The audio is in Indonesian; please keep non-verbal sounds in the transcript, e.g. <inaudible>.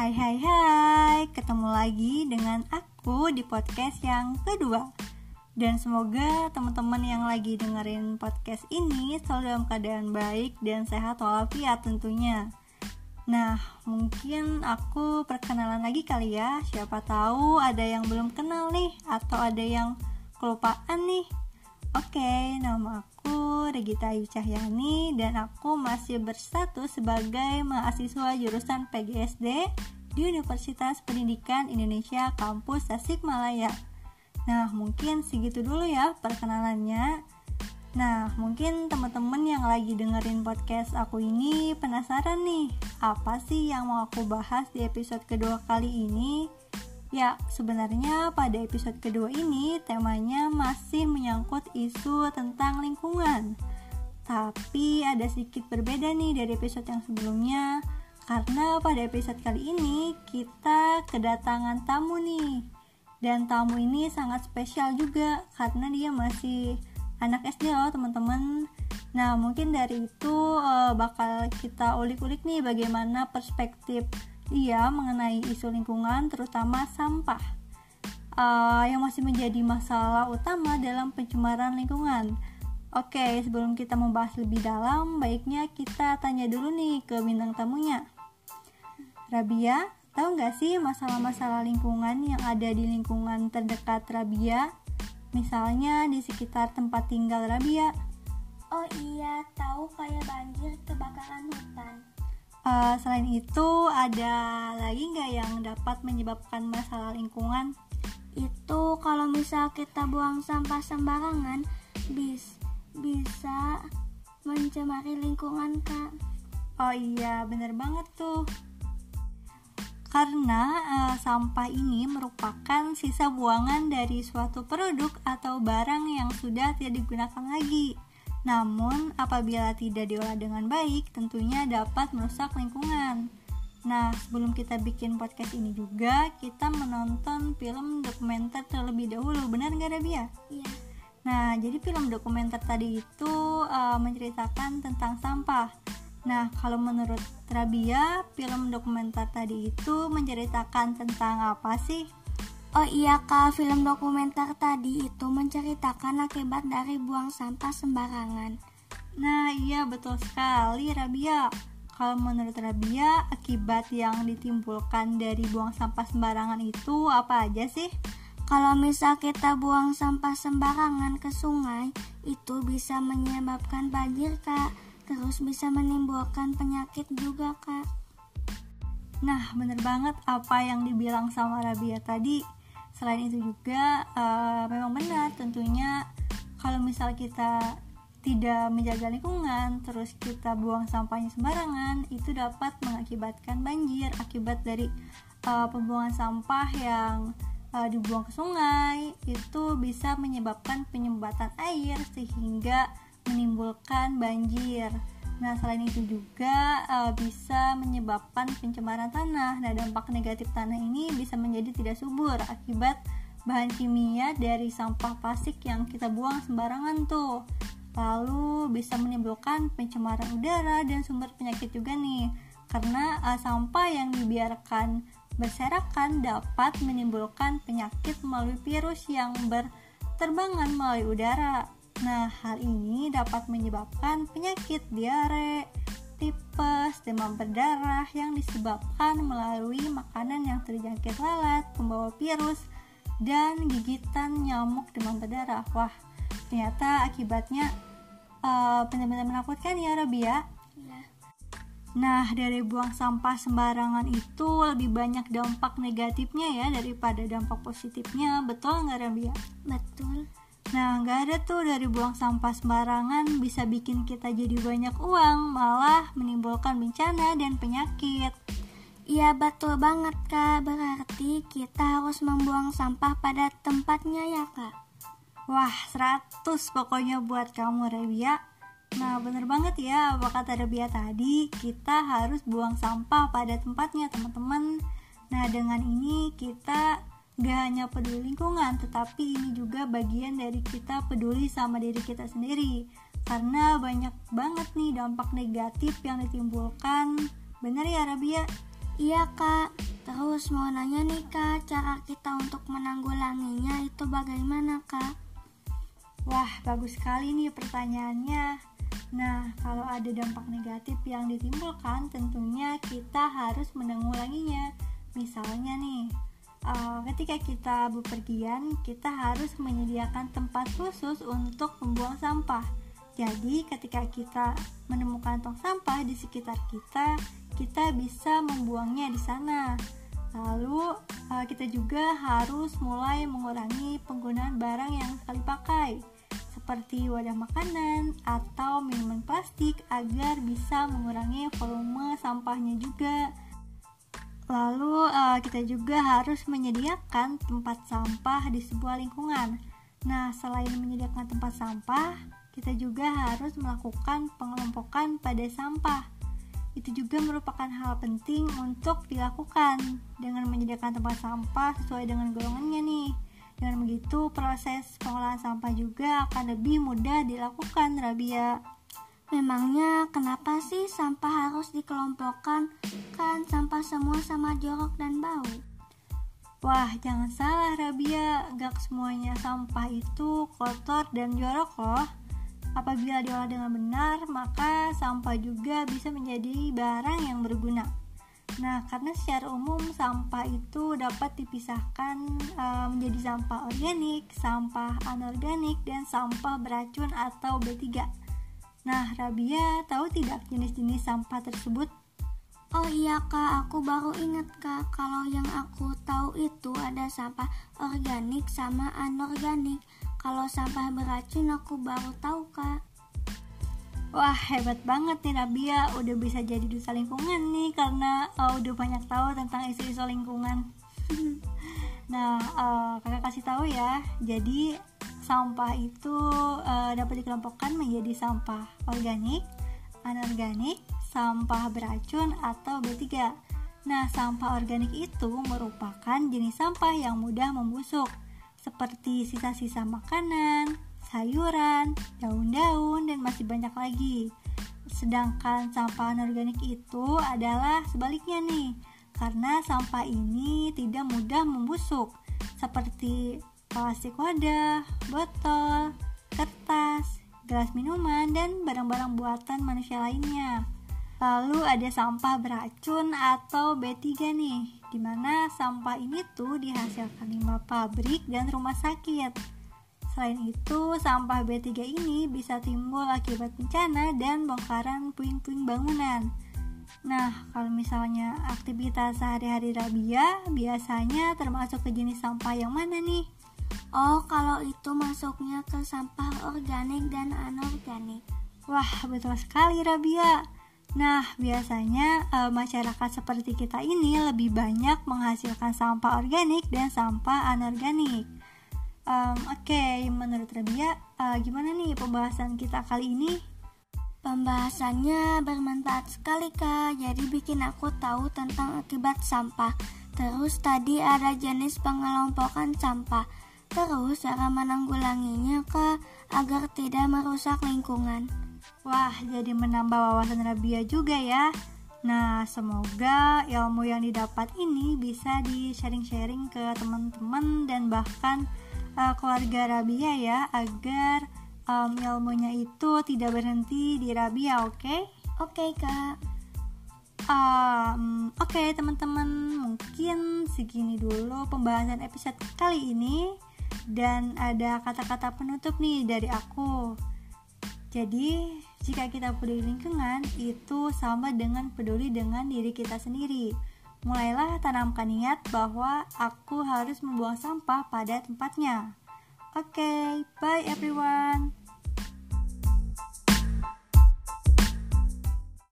Hai hai hai, ketemu lagi dengan aku di podcast yang kedua. Dan semoga teman-teman yang lagi dengerin podcast ini selalu dalam keadaan baik dan sehat walafiat tentunya. Nah, mungkin aku perkenalan lagi kali ya. Siapa tahu ada yang belum kenal nih Atau ada yang kelupaan nih Oke, nama aku Regita Ayu Cahyani dan aku masih berstatus sebagai mahasiswa jurusan PGSD di Universitas Pendidikan Indonesia Kampus Tasikmalaya. Nah, mungkin segitu dulu ya perkenalannya. Nah, mungkin teman-teman yang lagi dengerin podcast aku ini penasaran nih, apa sih yang mau aku bahas di episode kedua kali ini? Ya, sebenarnya pada episode kedua ini temanya masih menyangkut isu tentang lingkungan. Tapi ada sedikit berbeda nih dari episode yang sebelumnya karena pada episode kali ini kita kedatangan tamu nih. Dan tamu ini sangat spesial juga karena dia masih anak SD loh teman-teman. Nah, mungkin dari itu uh, bakal kita ulik-ulik nih bagaimana perspektif dia mengenai isu lingkungan terutama sampah uh, yang masih menjadi masalah utama dalam pencemaran lingkungan. Oke, sebelum kita membahas lebih dalam, baiknya kita tanya dulu nih ke bintang tamunya. Rabia, tahu nggak sih masalah-masalah lingkungan yang ada di lingkungan terdekat Rabia? Misalnya di sekitar tempat tinggal Rabia. Oh iya, tahu kayak banjir kebakaran hutan. Uh, selain itu, ada lagi nggak yang dapat menyebabkan masalah lingkungan? Itu kalau misal kita buang sampah sembarangan, bis bisa mencemari lingkungan, Kak. Oh iya, bener banget tuh. Karena uh, sampah ini merupakan sisa buangan dari suatu produk atau barang yang sudah tidak digunakan lagi. Namun, apabila tidak diolah dengan baik, tentunya dapat merusak lingkungan. Nah, sebelum kita bikin podcast ini juga, kita menonton film dokumenter terlebih dahulu. Benar nggak, Rabia? Iya. Nah, jadi film dokumenter tadi itu uh, menceritakan tentang sampah. Nah, kalau menurut Rabia, film dokumenter tadi itu menceritakan tentang apa sih? Oh iya kak, film dokumenter tadi itu menceritakan akibat dari buang sampah sembarangan. Nah iya betul sekali Rabia. Kalau menurut Rabia, akibat yang ditimbulkan dari buang sampah sembarangan itu apa aja sih? Kalau misal kita buang sampah sembarangan ke sungai, itu bisa menyebabkan banjir kak. Terus bisa menimbulkan penyakit juga kak. Nah bener banget apa yang dibilang sama Rabia tadi selain itu juga uh, memang benar tentunya kalau misal kita tidak menjaga lingkungan terus kita buang sampahnya sembarangan itu dapat mengakibatkan banjir akibat dari uh, pembuangan sampah yang uh, dibuang ke sungai itu bisa menyebabkan penyumbatan air sehingga menimbulkan banjir Nah, selain itu juga uh, bisa menyebabkan pencemaran tanah. Nah, dampak negatif tanah ini bisa menjadi tidak subur akibat bahan kimia dari sampah plastik yang kita buang sembarangan tuh. Lalu bisa menimbulkan pencemaran udara dan sumber penyakit juga nih. Karena uh, sampah yang dibiarkan berserakan dapat menimbulkan penyakit melalui virus yang berterbangan melalui udara. Nah, hal ini dapat menyebabkan penyakit diare, tipes, demam berdarah yang disebabkan melalui makanan yang terjangkit lalat, pembawa virus, dan gigitan nyamuk demam berdarah. Wah, ternyata akibatnya uh, benar-benar menakutkan ya, Rabia. Iya. Nah, dari buang sampah sembarangan itu lebih banyak dampak negatifnya ya daripada dampak positifnya. Betul nggak, Rabia? Betul. Nah, nggak ada tuh dari buang sampah sembarangan bisa bikin kita jadi banyak uang, malah menimbulkan bencana dan penyakit. Iya betul banget kak, berarti kita harus membuang sampah pada tempatnya ya kak. Wah, 100 pokoknya buat kamu Rebia. Nah, bener banget ya apa kata Rebia tadi, kita harus buang sampah pada tempatnya teman-teman. Nah, dengan ini kita gak hanya peduli lingkungan tetapi ini juga bagian dari kita peduli sama diri kita sendiri karena banyak banget nih dampak negatif yang ditimbulkan bener ya Rabia? Iya kak, terus mau nanya nih kak, cara kita untuk menanggulanginya itu bagaimana kak? Wah, bagus sekali nih pertanyaannya. Nah, kalau ada dampak negatif yang ditimbulkan, tentunya kita harus menanggulanginya. Misalnya nih, uh, ketika kita bepergian, kita harus menyediakan tempat khusus untuk membuang sampah. Jadi, ketika kita menemukan tong sampah di sekitar kita, kita bisa membuangnya di sana. Lalu uh, kita juga harus mulai mengurangi penggunaan barang yang sekali pakai seperti wadah makanan atau minuman plastik agar bisa mengurangi volume sampahnya juga. Lalu uh, kita juga harus menyediakan tempat sampah di sebuah lingkungan. Nah, selain menyediakan tempat sampah, kita juga harus melakukan pengelompokan pada sampah itu juga merupakan hal penting untuk dilakukan dengan menyediakan tempat sampah sesuai dengan golongannya nih. Dengan begitu, proses pengolahan sampah juga akan lebih mudah dilakukan, Rabia. Memangnya kenapa sih sampah harus dikelompokkan? Kan sampah semua sama jorok dan bau. Wah, jangan salah Rabia, gak semuanya sampah itu kotor dan jorok loh. Apabila diolah dengan benar, maka sampah juga bisa menjadi barang yang berguna. Nah, karena secara umum sampah itu dapat dipisahkan e, menjadi sampah organik, sampah anorganik, dan sampah beracun atau B3. Nah, Rabia tahu tidak jenis-jenis sampah tersebut? Oh iya kak, aku baru ingat kak Kalau yang aku tahu itu ada sampah organik sama anorganik. Kalau sampah beracun aku baru tahu kak. Wah hebat banget nih Rabia. Udah bisa jadi duta lingkungan nih Karena uh, udah banyak tahu tentang isu-isu lingkungan. <laughs> Nah uh, kakak kasih tahu ya. Jadi sampah itu uh, dapat dikelompokkan menjadi sampah organik, anorganik, sampah beracun atau B3 Nah sampah organik itu merupakan jenis sampah yang mudah membusuk seperti sisa-sisa makanan, sayuran, daun-daun, dan masih banyak lagi. Sedangkan sampah anorganik itu adalah sebaliknya nih, karena sampah ini tidak mudah membusuk, seperti plastik wadah, botol, kertas, gelas minuman, dan barang-barang buatan manusia lainnya. Lalu ada sampah beracun atau B3 nih, di mana sampah ini tuh dihasilkan limbah pabrik dan rumah sakit. Selain itu, sampah B3 ini bisa timbul akibat bencana dan bongkaran puing-puing bangunan. Nah, kalau misalnya aktivitas sehari-hari Rabia, biasanya termasuk ke jenis sampah yang mana nih? Oh, kalau itu masuknya ke sampah organik dan anorganik. Wah, betul sekali Rabia. Nah, biasanya e, masyarakat seperti kita ini lebih banyak menghasilkan sampah organik dan sampah anorganik. Um, Oke, okay, menurut Rabia, uh, gimana nih pembahasan kita kali ini? Pembahasannya bermanfaat sekali kak, jadi bikin aku tahu tentang akibat sampah. Terus tadi ada jenis pengelompokan sampah. Terus cara menanggulanginya kak, agar tidak merusak lingkungan. Wah, jadi menambah wawasan Rabia juga ya. Nah, semoga ilmu yang didapat ini bisa di-sharing-sharing ke teman-teman dan bahkan uh, keluarga Rabia ya, agar um, ilmunya itu tidak berhenti di Rabia, oke? Okay? Oke, okay, Kak. Um, oke, okay, teman-teman, mungkin segini dulu pembahasan episode kali ini dan ada kata-kata penutup nih dari aku. Jadi, jika kita peduli lingkungan, itu sama dengan peduli dengan diri kita sendiri. Mulailah tanamkan niat bahwa aku harus membuang sampah pada tempatnya. Oke, okay, bye everyone.